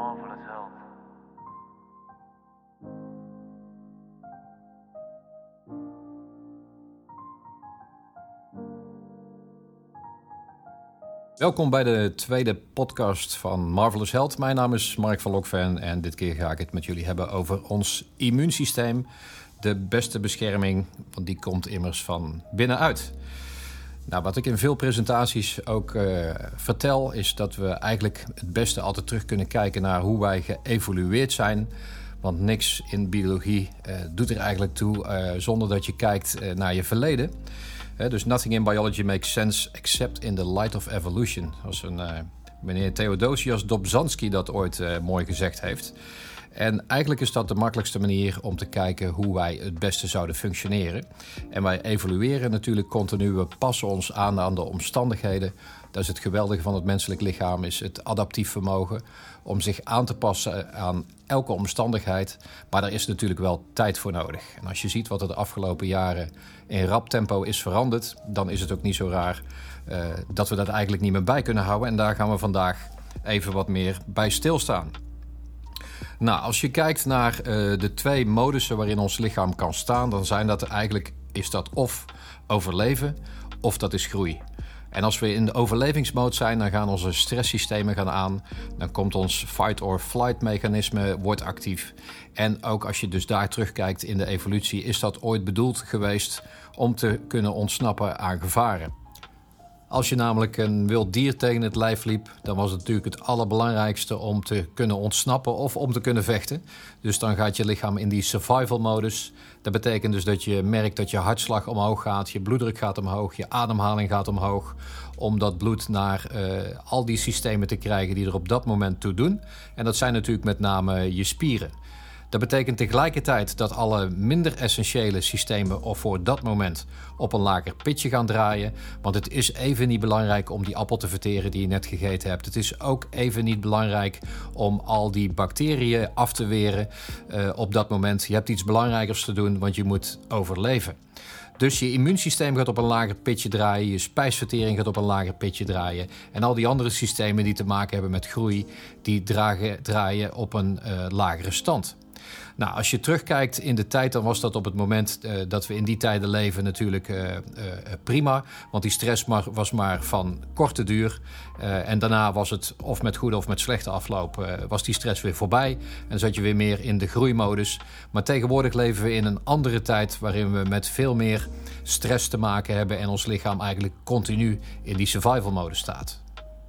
marvelous health. Welkom bij de tweede podcast van Marvelous Health. Mijn naam is Mark van Lokven en dit keer ga ik het met jullie hebben over ons immuunsysteem. De beste bescherming, want die komt immers van binnenuit. Nou, wat ik in veel presentaties ook uh, vertel, is dat we eigenlijk het beste altijd terug kunnen kijken naar hoe wij geëvolueerd zijn. Want niks in biologie uh, doet er eigenlijk toe uh, zonder dat je kijkt naar je verleden. dus nothing in biology makes sense except in the light of evolution. Als een meneer Theodosius Dobzhansky dat ooit mooi gezegd heeft. En eigenlijk is dat de makkelijkste manier om te kijken hoe wij het beste zouden functioneren. En wij evolueren natuurlijk continu, we passen ons aan aan de omstandigheden. Dat is het geweldige van het menselijk lichaam, is het adaptief vermogen om zich aan te passen aan elke omstandigheid. Maar daar is natuurlijk wel tijd voor nodig. En als je ziet wat er de afgelopen jaren in rap tempo is veranderd, dan is het ook niet zo raar uh, dat we dat eigenlijk niet meer bij kunnen houden. En daar gaan we vandaag even wat meer bij stilstaan. Nou, als je kijkt naar uh, de twee modussen waarin ons lichaam kan staan, dan zijn dat eigenlijk is dat of overleven of dat is groei. En als we in de overlevingsmode zijn, dan gaan onze stresssystemen gaan aan. Dan komt ons fight or flight mechanisme wordt actief. En ook als je dus daar terugkijkt in de evolutie, is dat ooit bedoeld geweest om te kunnen ontsnappen aan gevaren. Als je namelijk een wild dier tegen het lijf liep, dan was het natuurlijk het allerbelangrijkste om te kunnen ontsnappen of om te kunnen vechten. Dus dan gaat je lichaam in die survival modus. Dat betekent dus dat je merkt dat je hartslag omhoog gaat, je bloeddruk gaat omhoog, je ademhaling gaat omhoog. Om dat bloed naar uh, al die systemen te krijgen die er op dat moment toe doen. En dat zijn natuurlijk met name je spieren. Dat betekent tegelijkertijd dat alle minder essentiële systemen of voor dat moment op een lager pitje gaan draaien. Want het is even niet belangrijk om die appel te verteren die je net gegeten hebt. Het is ook even niet belangrijk om al die bacteriën af te weren uh, op dat moment. Je hebt iets belangrijkers te doen, want je moet overleven. Dus je immuunsysteem gaat op een lager pitje draaien, je spijsvertering gaat op een lager pitje draaien. En al die andere systemen die te maken hebben met groei, die dragen, draaien op een uh, lagere stand. Nou, als je terugkijkt in de tijd, dan was dat op het moment uh, dat we in die tijden leven natuurlijk uh, uh, prima. Want die stress was maar van korte duur. en daarna was het of met goede of met slechte afloop, was die stress weer voorbij. En zat je weer meer in de groeimodus. Maar tegenwoordig leven we in een andere tijd waarin we met veel meer stress te maken hebben en ons lichaam eigenlijk continu in die survival modus staat.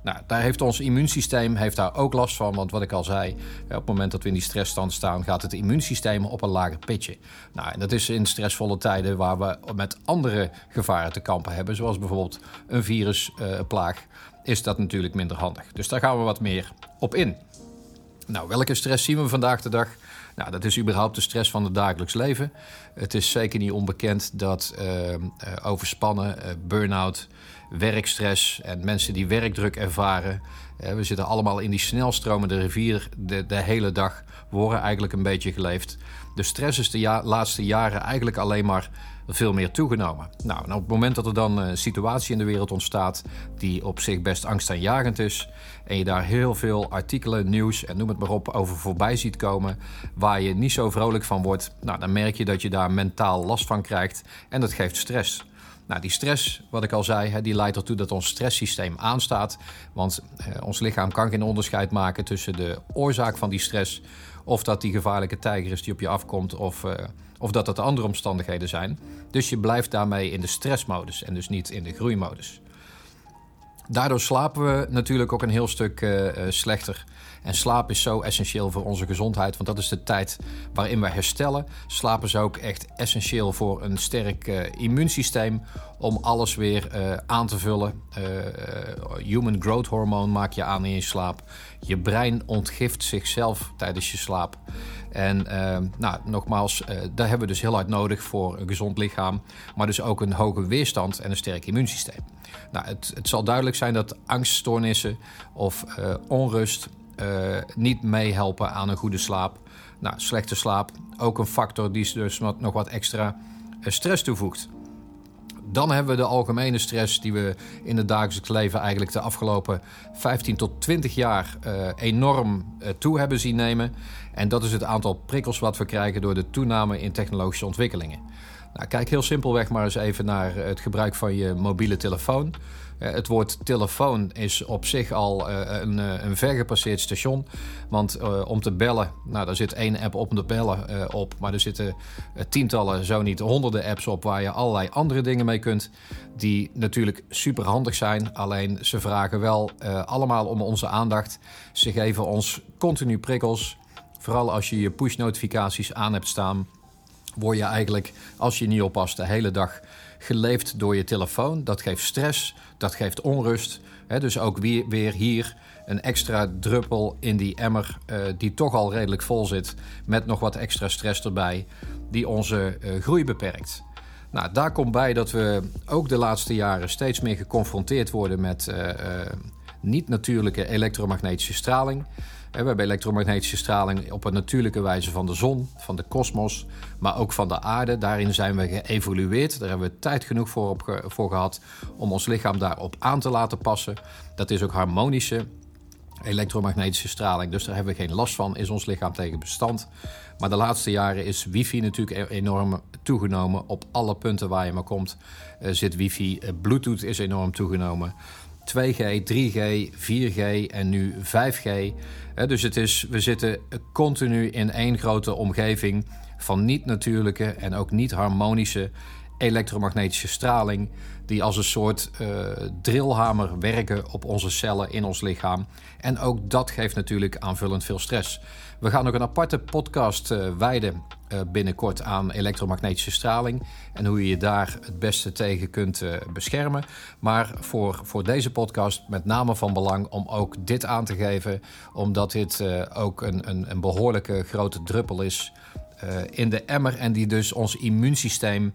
Nou, daar heeft ons immuunsysteem heeft daar ook last van. Want wat ik al zei, op het moment dat we in die stressstand staan, gaat het immuunsysteem op een lager pitje. Nou, en dat is in stressvolle tijden waar we met andere gevaren te kampen hebben, zoals bijvoorbeeld een virusplaag, uh, is dat natuurlijk minder handig. Dus daar gaan we wat meer op in. Nou, welke stress zien we vandaag de dag? Nou, dat is überhaupt de stress van het dagelijks leven. Het is zeker niet onbekend dat uh, overspannen, uh, burn-out, werkstress en mensen die werkdruk ervaren. we zitten allemaal in die snelstromende rivier de, de hele dag. Worden eigenlijk een beetje geleefd. De stress is de laatste jaren eigenlijk alleen maar veel meer toegenomen. Nou, op het moment dat er dan een situatie in de wereld ontstaat die op zich best angstaanjagend is, en je daar heel veel artikelen, nieuws en noem het maar op over voorbij ziet komen, waar je niet zo vrolijk van wordt, nou, dan merk je dat je daar mentaal last van krijgt en dat geeft stress. Nou, die stress, wat ik al zei, die leidt ertoe dat ons stresssysteem aanstaat. Want eh, ons lichaam kan geen onderscheid maken tussen de oorzaak van die stress. of dat die gevaarlijke tijger is die op je afkomt. of, uh, of dat het andere omstandigheden zijn. Dus je blijft daarmee in de stressmodus en dus niet in de groeimodus. Daardoor slapen we natuurlijk ook een heel stuk uh, slechter. En slaap is zo essentieel voor onze gezondheid, want dat is de tijd waarin we herstellen. Slaap is ook echt essentieel voor een sterk uh, immuunsysteem om alles weer uh, aan te vullen. Uh, human growth hormoon maak je aan in je slaap. Je brein ontgift zichzelf tijdens je slaap. En nou, nogmaals, daar hebben we dus heel hard nodig voor een gezond lichaam, maar dus ook een hoge weerstand en een sterk immuunsysteem. Nou, het, het zal duidelijk zijn dat angststoornissen of onrust uh, niet meehelpen aan een goede slaap. Nou, slechte slaap, ook een factor die dus nog wat extra uh, stress toevoegt. Dan hebben we de algemene stress die we in het dagelijks leven eigenlijk de afgelopen 15 tot 20 jaar uh, enorm toe hebben zien nemen. En dat is het aantal prikkels wat we krijgen door de toename in technologische ontwikkelingen. Nou, kijk heel simpelweg maar eens even naar het gebruik van je mobiele telefoon. Eh, het woord telefoon is op zich al eh, een, eh, een vergepasseerd station. Want om te bellen, nou, daar zit één app op om te bellen op. Maar er zitten tientallen, zo niet honderden apps op waar je allerlei andere dingen mee kunt. Die natuurlijk super handig zijn. Alleen ze vragen wel allemaal om onze aandacht. Ze geven ons continu prikkels. Vooral als je je push-notificaties aan hebt staan, word je eigenlijk, als je niet oppast, de hele dag geleefd door je telefoon. Dat geeft stress, dat geeft onrust. dus ook weer, weer, hier een extra druppel in die emmer, uh, die toch al redelijk vol zit, met nog wat extra stress erbij, die onze uh, groei beperkt. Nou, daar komt bij dat we ook de laatste jaren steeds meer geconfronteerd worden met uh, niet-natuurlijke elektromagnetische straling. We hebben elektromagnetische straling op een natuurlijke wijze van de zon, van de kosmos, maar ook van de aarde. Daarin zijn we geëvolueerd. Daar hebben we tijd genoeg voor, op, voor gehad om ons lichaam daarop aan te laten passen. Dat is ook harmonische elektromagnetische straling. Dus daar hebben we geen last van, is ons lichaam tegen bestand. Maar de laatste jaren is wifi natuurlijk e- enorm toegenomen. Op alle punten waar je maar komt uh, zit wifi. Uh, Bluetooth is enorm toegenomen. 2G, 3G, 4G en nu 5G. Dus het is, we zitten continu in één grote omgeving van niet-natuurlijke en ook niet harmonische elektromagnetische straling, die als een soort uh, drillhamer werken op onze cellen in ons lichaam. En ook dat geeft natuurlijk aanvullend veel stress. We gaan ook een aparte podcast uh, wijden binnenkort aan elektromagnetische straling en hoe je je daar het beste tegen kunt beschermen. Maar voor, voor deze podcast met name van belang om ook dit aan te geven, omdat dit ook een, een, een behoorlijke grote druppel is in de emmer en die dus ons immuunsysteem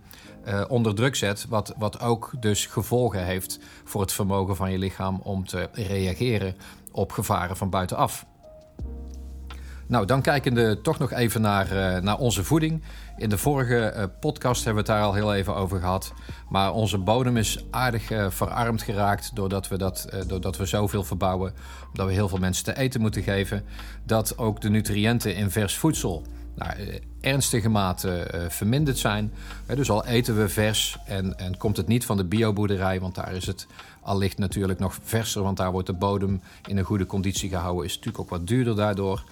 onder druk zet. Wat, wat ook dus gevolgen heeft voor het vermogen van je lichaam om te reageren op gevaren van buitenaf. Nou, dan kijkende toch nog even naar, uh, naar onze voeding. In de vorige uh, podcast hebben we het daar al heel even over gehad. Maar onze bodem is aardig uh, verarmd geraakt doordat we, dat, doordat we zoveel verbouwen. Omdat we heel veel mensen te eten moeten geven. Dat ook de nutriënten in vers voedsel nou, eh, ernstige mate verminderd zijn. dus al eten we vers en, en komt het niet van de bioboerderij, want daar is het allicht natuurlijk nog verser, want daar wordt de bodem in een goede conditie gehouden. Is natuurlijk ook wat duurder daardoor.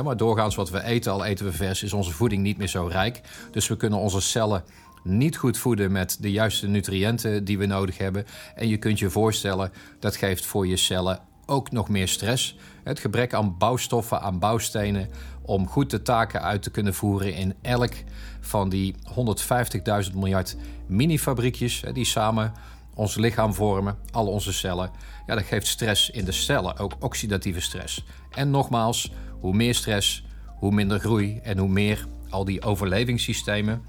Maar doorgaans wat we eten, al eten we vers, is onze voeding niet meer zo rijk. Dus we kunnen onze cellen niet goed voeden met de juiste nutriënten die we nodig hebben. En je kunt je voorstellen, dat geeft voor je cellen ook nog meer stress. Het gebrek aan bouwstoffen, aan bouwstenen, om goed de taken uit te kunnen voeren in elk van die 150.000 miljard mini-fabriekjes die samen ons lichaam vormen, al onze cellen. Ja, dat geeft stress in de cellen, ook oxidatieve stress. En nogmaals, hoe meer stress, hoe minder groei en hoe meer al die overlevingssystemen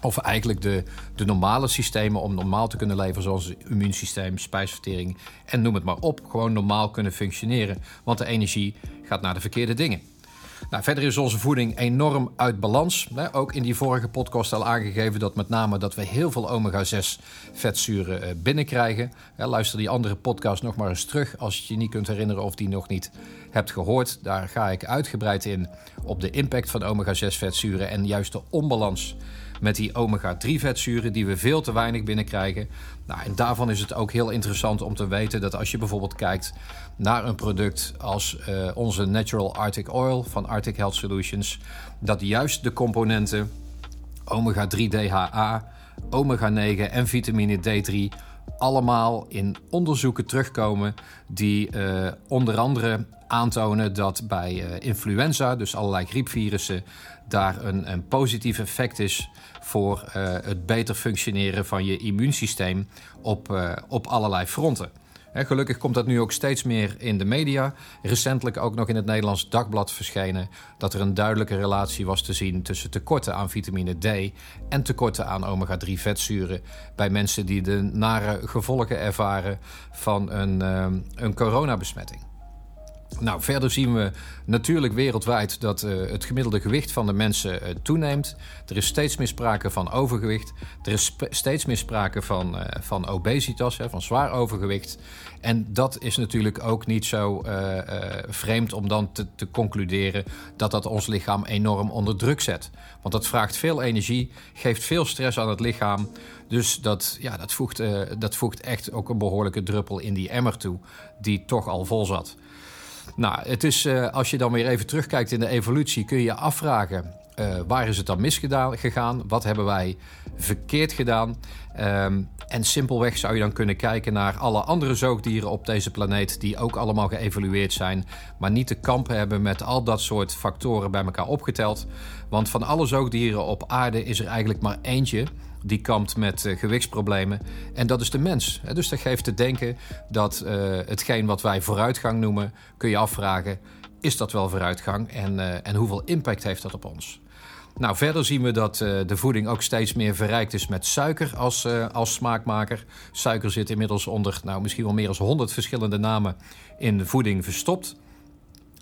of eigenlijk de, de normale systemen om normaal te kunnen leven, zoals immuunsysteem, spijsvertering en noem het maar op, gewoon normaal kunnen functioneren. Want de energie gaat naar de verkeerde dingen. Nou, verder is onze voeding enorm uit balans. Ook in die vorige podcast al aangegeven dat met name dat we heel veel omega-6 vetzuren eh, binnenkrijgen. Luister die andere podcast nog maar eens terug als je je niet kunt herinneren of die nog niet hebt gehoord. Daar ga ik uitgebreid in op de impact van omega-6 vetzuren en juist de onbalans met die omega-3 vetzuren die we veel te weinig binnenkrijgen. Nou, en daarvan is het ook heel interessant om te weten dat als je bijvoorbeeld kijkt naar een product als uh, onze Natural Arctic Oil van Arctic Health Solutions, dat juist de componenten omega-3 DHA, omega-9 en vitamine D3 allemaal in onderzoeken terugkomen die uh, onder andere aantonen dat bij uh, influenza, dus allerlei griepvirussen, daar een, een positief effect is voor uh, het beter functioneren van je immuunsysteem op, uh, op allerlei fronten. He, gelukkig komt dat nu ook steeds meer in de media. Recentelijk ook nog in het Nederlands Dagblad verschenen dat er een duidelijke relatie was te zien tussen tekorten aan vitamine D en tekorten aan omega-3 vetzuren bij mensen die de nare gevolgen ervaren van een, uh, een coronabesmetting. Nou, verder zien we natuurlijk wereldwijd dat uh, het gemiddelde gewicht van de mensen uh, toeneemt. Er is steeds meer sprake van overgewicht. Er is steeds meer sprake van, uh, van obesitas, hè, van zwaar overgewicht. En dat is natuurlijk ook niet zo vreemd om dan te, te, concluderen dat dat ons lichaam enorm onder druk zet. Want dat vraagt veel energie, geeft veel stress aan het lichaam. Dus dat, ja, dat, voegt, dat voegt echt ook een behoorlijke druppel in die emmer toe, die toch al vol zat. Nou, het is, uh, als je dan weer even terugkijkt in de evolutie, kun je je afvragen. Uh, waar is het dan misgegaan? Wat hebben wij verkeerd gedaan? Um, en simpelweg zou je dan kunnen kijken naar alle andere zoogdieren op deze planeet, die ook allemaal geëvolueerd zijn, maar niet te kampen hebben met al dat soort factoren bij elkaar opgeteld. Want van alle zoogdieren op aarde is er eigenlijk maar eentje die kampt met uh, gewichtsproblemen. En dat is de mens. Dus dat geeft te denken dat uh, hetgeen wat wij vooruitgang noemen, kun je afvragen: is dat wel vooruitgang en, uh, en hoeveel impact heeft dat op ons? Nou, verder zien we dat de voeding ook steeds meer verrijkt is met suiker als, als smaakmaker. Suiker zit inmiddels onder nou, misschien wel meer dan 100 verschillende namen in de voeding verstopt.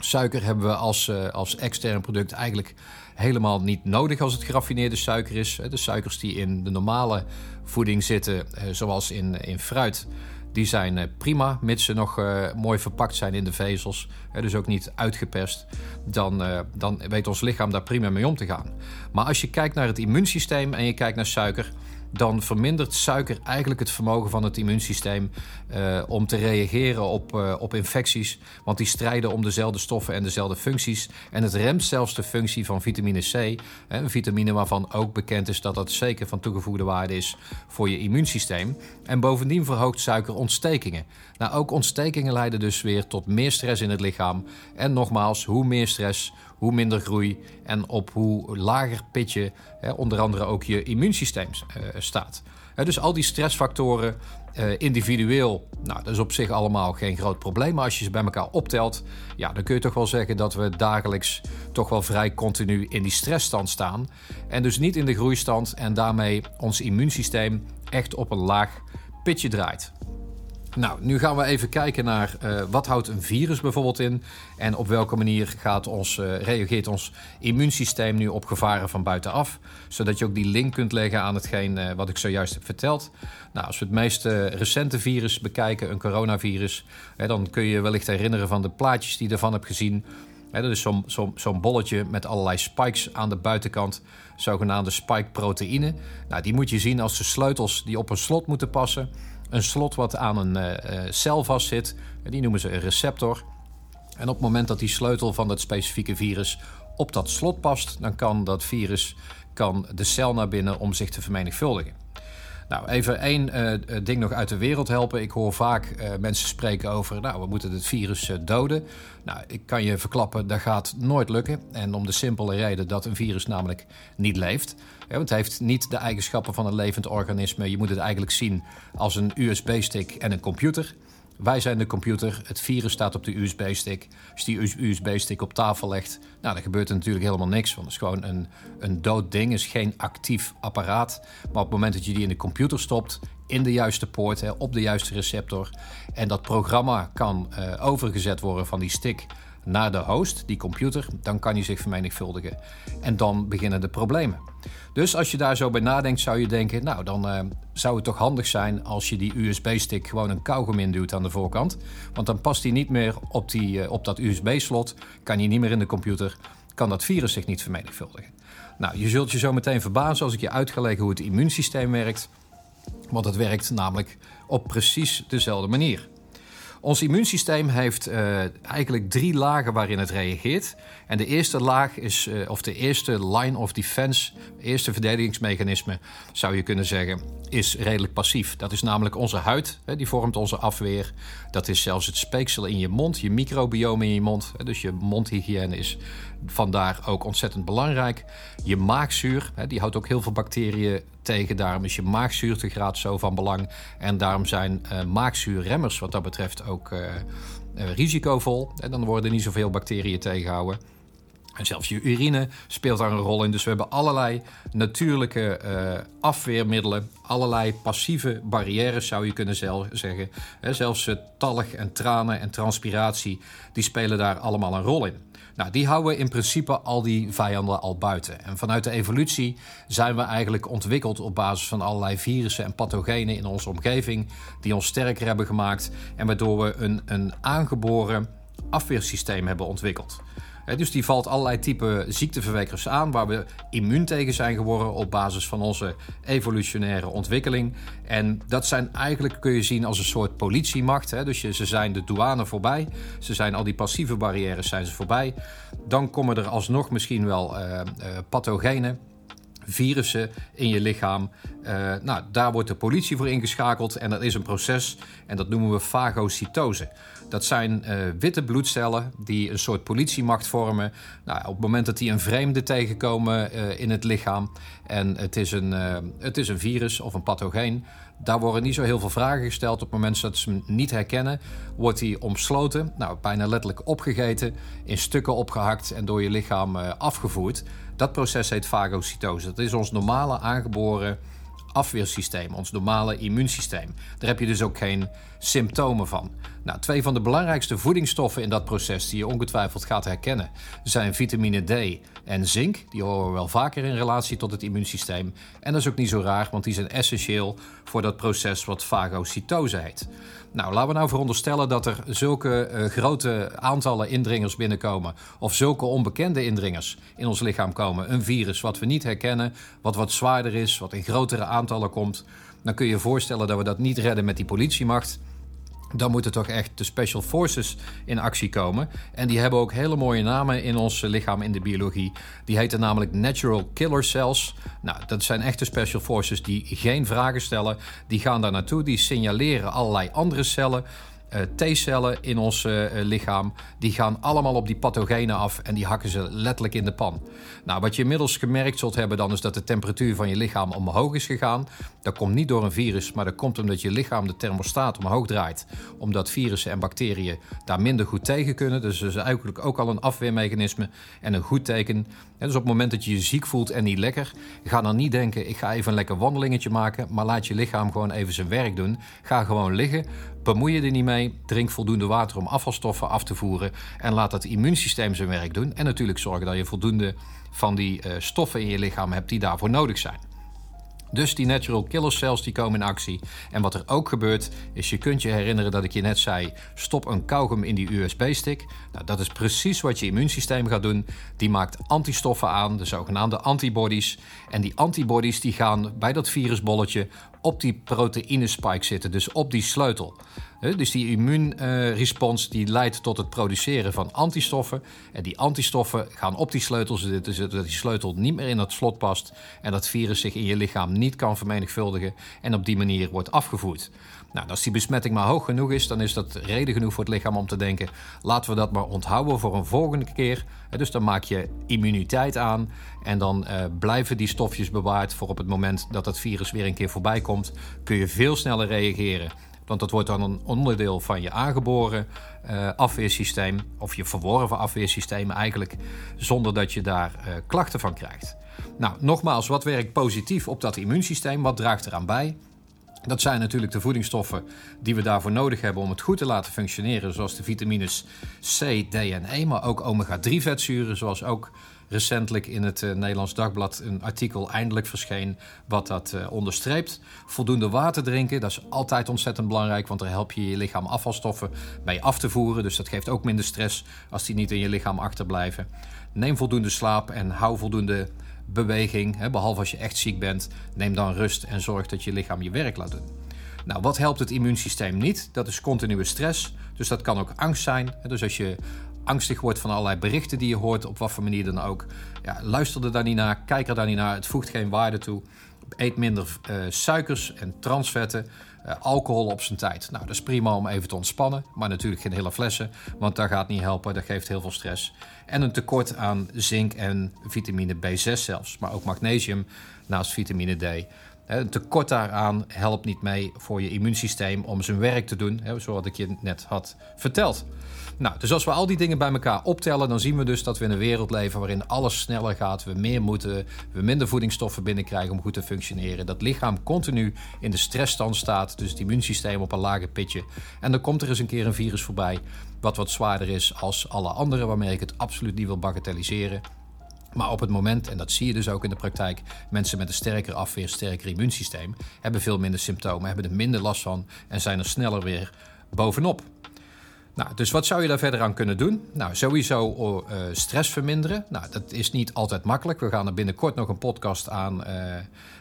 Suiker hebben we als, als extern product eigenlijk helemaal niet nodig als het geraffineerde suiker is. De suikers die in de normale voeding zitten, eh, zoals in, in fruit, die zijn eh, prima, mits ze nog mooi verpakt zijn in de vezels. Dus ook niet uitgeperst. Dan, dan weet ons lichaam daar prima mee om te gaan. Maar als je kijkt naar het immuunsysteem en je kijkt naar suiker dan vermindert suiker eigenlijk het vermogen van het immuunsysteem uh, om te reageren op, uh, op infecties. Want die strijden om dezelfde stoffen en dezelfde functies. En het remt zelfs de functie van vitamine C. Een vitamine waarvan ook bekend is dat dat zeker van toegevoegde waarde is voor je immuunsysteem. En bovendien verhoogt suiker ontstekingen. Nou, ook ontstekingen leiden dus weer tot meer stress in het lichaam. En nogmaals, hoe meer stress, hoe minder groei en op hoe lager pitje onder andere ook je immuunsysteem uh, staat. dus al die stressfactoren uh, individueel, nou, dat is op zich allemaal geen groot probleem. Maar als je ze bij elkaar optelt, ja, dan kun je toch wel zeggen dat we dagelijks toch wel vrij continu in die stressstand staan. En dus niet in de groeistand en daarmee ons immuunsysteem echt op een laag pitje draait. Nou, nu gaan we even kijken naar uh, wat houdt een virus bijvoorbeeld in en op welke manier gaat ons, uh, reageert ons immuunsysteem nu op gevaren van buitenaf, zodat je ook die link kunt leggen aan hetgeen uh, wat ik zojuist heb verteld. Nou, als we het meest recente virus bekijken, een coronavirus, hè, dan kun je je wellicht herinneren van de plaatjes die je ervan hebt gezien. Hè, dat is zo'n zo, bolletje met allerlei spikes aan de buitenkant, zogenaamde spike-proteïnen. Nou, die moet je zien als de sleutels die op een slot moeten passen een slot wat aan een uh, cel vastzit. Die noemen ze een receptor. En op het moment dat die sleutel van dat specifieke virus op dat slot past, dan kan dat virus kan de cel naar binnen om zich te vermenigvuldigen. Nou, even één uh, ding nog uit de wereld helpen. Ik hoor vaak uh, mensen spreken over, nou, we moeten het virus doden. Nou, ik kan je verklappen, dat gaat nooit lukken. En om de simpele reden dat een virus namelijk niet leeft. Ja, want het heeft niet de eigenschappen van een levend organisme. Je moet het eigenlijk zien als een USB-stick en een computer. Wij zijn de computer, het virus staat op de USB-stick. Als je die USB-stick op tafel legt, nou, dan gebeurt er natuurlijk helemaal niks. Want het is gewoon een, een dood ding, is geen actief apparaat. Maar op het moment dat je die in de computer stopt, in de juiste poort, hè, op de juiste receptor... en dat programma kan uh, overgezet worden van die stick naar de host, die computer, dan kan hij zich vermenigvuldigen. En dan beginnen de problemen. Dus als je daar zo bij nadenkt, zou je denken: Nou, dan uh, zou het toch handig zijn als je die USB-stick gewoon een kauwgom induwt aan de voorkant. Want dan past hij niet meer op, die, uh, op dat USB-slot, kan hij niet meer in de computer, kan dat virus zich niet vermenigvuldigen. Nou, je zult je zo meteen verbazen als ik je uitgelegd hoe het immuunsysteem werkt. Want het werkt namelijk op precies dezelfde manier. Ons immuunsysteem heeft uh, eigenlijk drie lagen waarin het reageert. En de eerste laag is, uh, of de eerste line of defense, eerste verdedigingsmechanisme, zou je kunnen zeggen, is redelijk passief. Dat is namelijk onze huid, hè, die vormt onze afweer. Dat is zelfs het speeksel in je mond, je microbiome in je mond. Hè, dus je mondhygiëne is vandaar ook ontzettend belangrijk. Je maagzuur, hè, die houdt ook heel veel bacteriën tegen. Daarom is je maagzuurtegraad zo van belang. En daarom zijn uh, maagzuurremmers wat dat betreft ook uh, uh, risicovol. En dan worden niet zoveel bacteriën tegengehouden. En zelfs je urine speelt daar een rol in. Dus we hebben allerlei natuurlijke afweermiddelen, allerlei passieve barrières zou je kunnen zeggen. zelfs uh, talg en tranen en transpiratie, die spelen daar allemaal een rol in. Nou, die houden in principe al die vijanden al buiten. En vanuit de evolutie zijn we eigenlijk ontwikkeld op basis van allerlei virussen en pathogenen in onze omgeving, die ons sterker hebben gemaakt en waardoor we een, een aangeboren afweersysteem hebben ontwikkeld dus die valt allerlei type ziekteverwekkers aan waar we immuun tegen zijn geworden op basis van onze evolutionaire ontwikkeling. En dat zijn eigenlijk, kun je zien als een soort politiemacht. Dus ze zijn de douane voorbij, ze zijn al die passieve barrières zijn ze voorbij. Dan komen er alsnog misschien wel uh, uh, pathogenen virussen in je lichaam. Uh, nou, daar wordt de politie voor ingeschakeld en dat is een proces en dat noemen we fagocytose. Dat zijn uh, witte bloedcellen die een soort politiemacht vormen. Nou, op het moment dat die een vreemde tegenkomen uh, in het lichaam en het is, een, het is een virus of een pathogeen, daar worden niet zo heel veel vragen gesteld. Op het moment dat ze hem niet herkennen, wordt die omsloten, nou, bijna letterlijk opgegeten, in stukken opgehakt en door je lichaam afgevoerd. Dat proces heet fagocytose. Dat is ons normale aangeboren afweersysteem, ons normale immuunsysteem. Daar heb je dus ook geen symptomen van. Nou, twee van de belangrijkste voedingsstoffen in dat proces die je ongetwijfeld gaat herkennen zijn vitamine D en zink. Die horen we wel vaker in relatie tot het immuunsysteem. En dat is ook niet zo raar, want die zijn essentieel voor dat proces wat fagocytose heet. Nou, laten we nou veronderstellen dat er zulke uh, grote aantallen indringers binnenkomen. Of zulke onbekende indringers in ons lichaam komen. Een virus wat we niet herkennen, wat wat zwaarder is, wat in grotere aantallen komt. Dan kun je je voorstellen dat we dat niet redden met die politiemacht dan moeten toch echt de Special Forces in actie komen. En die hebben ook hele mooie namen in ons lichaam in de biologie. Die heten namelijk Natural Killer Cells. Nou, dat zijn echte Special Forces die geen vragen stellen. Die gaan daar naartoe, die signaleren allerlei andere cellen T-cellen in ons uh, lichaam, die gaan allemaal op die pathogenen af en die hakken ze letterlijk in de pan. Nou, wat je inmiddels gemerkt zult hebben dan is dat de temperatuur van je lichaam omhoog is gegaan. Dat komt niet door een virus, maar dat komt omdat je lichaam de thermostaat omhoog draait. Omdat virussen en bacteriën daar minder goed tegen kunnen. Dus dat is eigenlijk ook al een afweermechanisme en een goed teken. dus op het moment dat je je ziek voelt en niet lekker, ga dan niet denken: ik ga even een lekker wandelingetje maken, maar laat je lichaam gewoon even zijn werk doen. Ga gewoon liggen. Bemoei je er niet mee. Drink voldoende water om afvalstoffen af te voeren. En laat het immuunsysteem zijn werk doen. En natuurlijk zorgen dat je voldoende van die uh, stoffen in je lichaam hebt die daarvoor nodig zijn. Dus die natural killer cells die komen in actie. En wat er ook gebeurt, is je kunt je herinneren dat ik je net zei: stop een kauwgom in die USB-stick. Nou, dat is precies wat je immuunsysteem gaat doen. Die maakt antistoffen aan, de zogenaamde antibodies. En die antibodies die gaan bij dat virusbolletje op die proteïnespike zitten, dus op die sleutel. Dus die immuunrespons die leidt tot het produceren van antistoffen. En die antistoffen gaan op die sleutel zitten, zodat die sleutel niet meer in het slot past. En dat virus zich in je lichaam niet kan vermenigvuldigen en op die manier wordt afgevoerd. Nou, als die besmetting maar hoog genoeg is, dan is dat reden genoeg voor het lichaam om te denken: laten we dat maar onthouden voor een volgende keer. Dus dan maak je immuniteit aan en dan uh, blijven die stofjes bewaard voor op het moment dat het virus weer een keer voorbij komt. Kun je veel sneller reageren. Want dat wordt dan een onderdeel van je aangeboren uh, afweersysteem, of je verworven afweersysteem eigenlijk, zonder dat je daar uh, klachten van krijgt. Nou, nogmaals, wat werkt positief op dat immuunsysteem? Wat draagt eraan bij? Dat zijn natuurlijk de voedingsstoffen die we daarvoor nodig hebben om het goed te laten functioneren, zoals de vitamines C, D en E, maar ook omega-3 vetzuren, zoals ook recentelijk in het uh, Nederlands Dagblad een artikel eindelijk verscheen wat dat uh, onderstreept. Voldoende water drinken, dat is altijd ontzettend belangrijk, want daar help je je lichaam afvalstoffen bij af te voeren. Dus dat geeft ook minder stress als die niet in je lichaam achterblijven. Neem voldoende slaap en hou voldoende beweging. Hè, behalve als je echt ziek bent, neem dan rust en zorg dat je lichaam je werk laat doen. Nou, wat helpt het immuunsysteem niet? Dat is continue stress. Dus dat kan ook angst zijn. Dus als je angstig wordt van allerlei berichten die je hoort, op wat voor manier dan ook, ja, luister er dan niet naar, kijk er dan niet naar. Het voegt geen waarde toe. Eet minder uh, suikers en transvetten. Uh, alcohol op zijn tijd. Nou, dat is prima om even te ontspannen, maar natuurlijk geen hele flessen, want dat gaat niet helpen, dat geeft heel veel stress. En een tekort aan zink en vitamine B6 zelfs, maar ook magnesium naast vitamine D. Een tekort daaraan helpt niet mee voor je immuunsysteem om zijn werk te doen, zoals ik je net had verteld. Nou, dus als we al die dingen bij elkaar optellen, dan zien we dus dat we in een wereld leven waarin alles sneller gaat, we meer moeten, we minder voedingsstoffen binnenkrijgen om goed te functioneren. Dat lichaam continu in de stressstand staat, dus het immuunsysteem op een lager pitje. En dan komt er eens een keer een virus voorbij, wat wat zwaarder is als alle andere, waarmee ik het absoluut niet wil bagatelliseren. Maar op het moment, en dat zie je dus ook in de praktijk, mensen met een sterker afweer, sterker immuunsysteem, hebben veel minder symptomen, hebben er minder last van en zijn er sneller weer bovenop. Nou, dus wat zou je daar verder aan kunnen doen? Nou, sowieso uh, stress verminderen. Nou, dat is niet altijd makkelijk. We gaan er binnenkort nog een podcast aan, uh,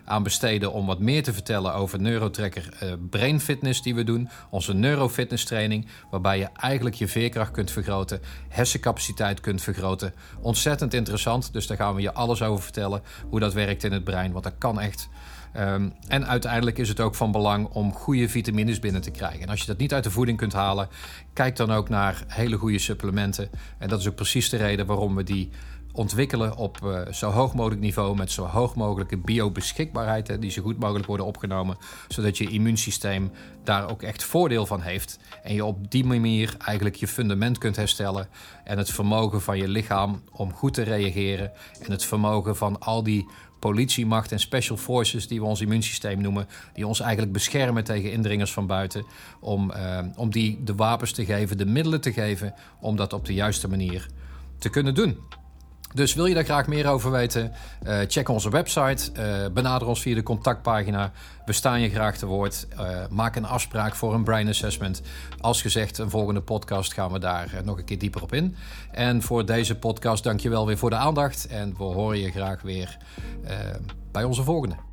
aan besteden om wat meer te vertellen over Neurotracker uh, Brain Fitness die we doen. Onze neurofitness training, waarbij je eigenlijk je veerkracht kunt vergroten, hersencapaciteit kunt vergroten. Ontzettend interessant, dus daar gaan we je alles over vertellen, hoe dat werkt in het brein, want dat kan echt. Um, en uiteindelijk is het ook van belang om goede vitamines binnen te krijgen. En als je dat niet uit de voeding kunt halen, kijk dan ook naar hele goede supplementen. En dat is ook precies de reden waarom we die ontwikkelen op uh, zo hoog mogelijk niveau met zo hoog mogelijke biobeschikbaarheid, hè, die zo goed mogelijk worden opgenomen, zodat je immuunsysteem daar ook echt voordeel van heeft en je op die manier eigenlijk je fundament kunt herstellen en het vermogen van je lichaam om goed te reageren en het vermogen van al die politiemacht en special forces, die we ons immuunsysteem noemen, die ons eigenlijk beschermen tegen indringers van buiten, om, uh, om die de wapens te geven, de middelen te geven om dat op de juiste manier te kunnen doen. Dus wil je daar graag meer over weten? Uh, check onze website, uh, benader ons via de contactpagina. We staan je graag te woord. Uh, maak een afspraak voor een brain assessment. Als gezegd, een volgende podcast gaan we daar nog een keer dieper op in. En voor deze podcast dank je wel weer voor de aandacht. En we horen je graag weer bij onze volgende.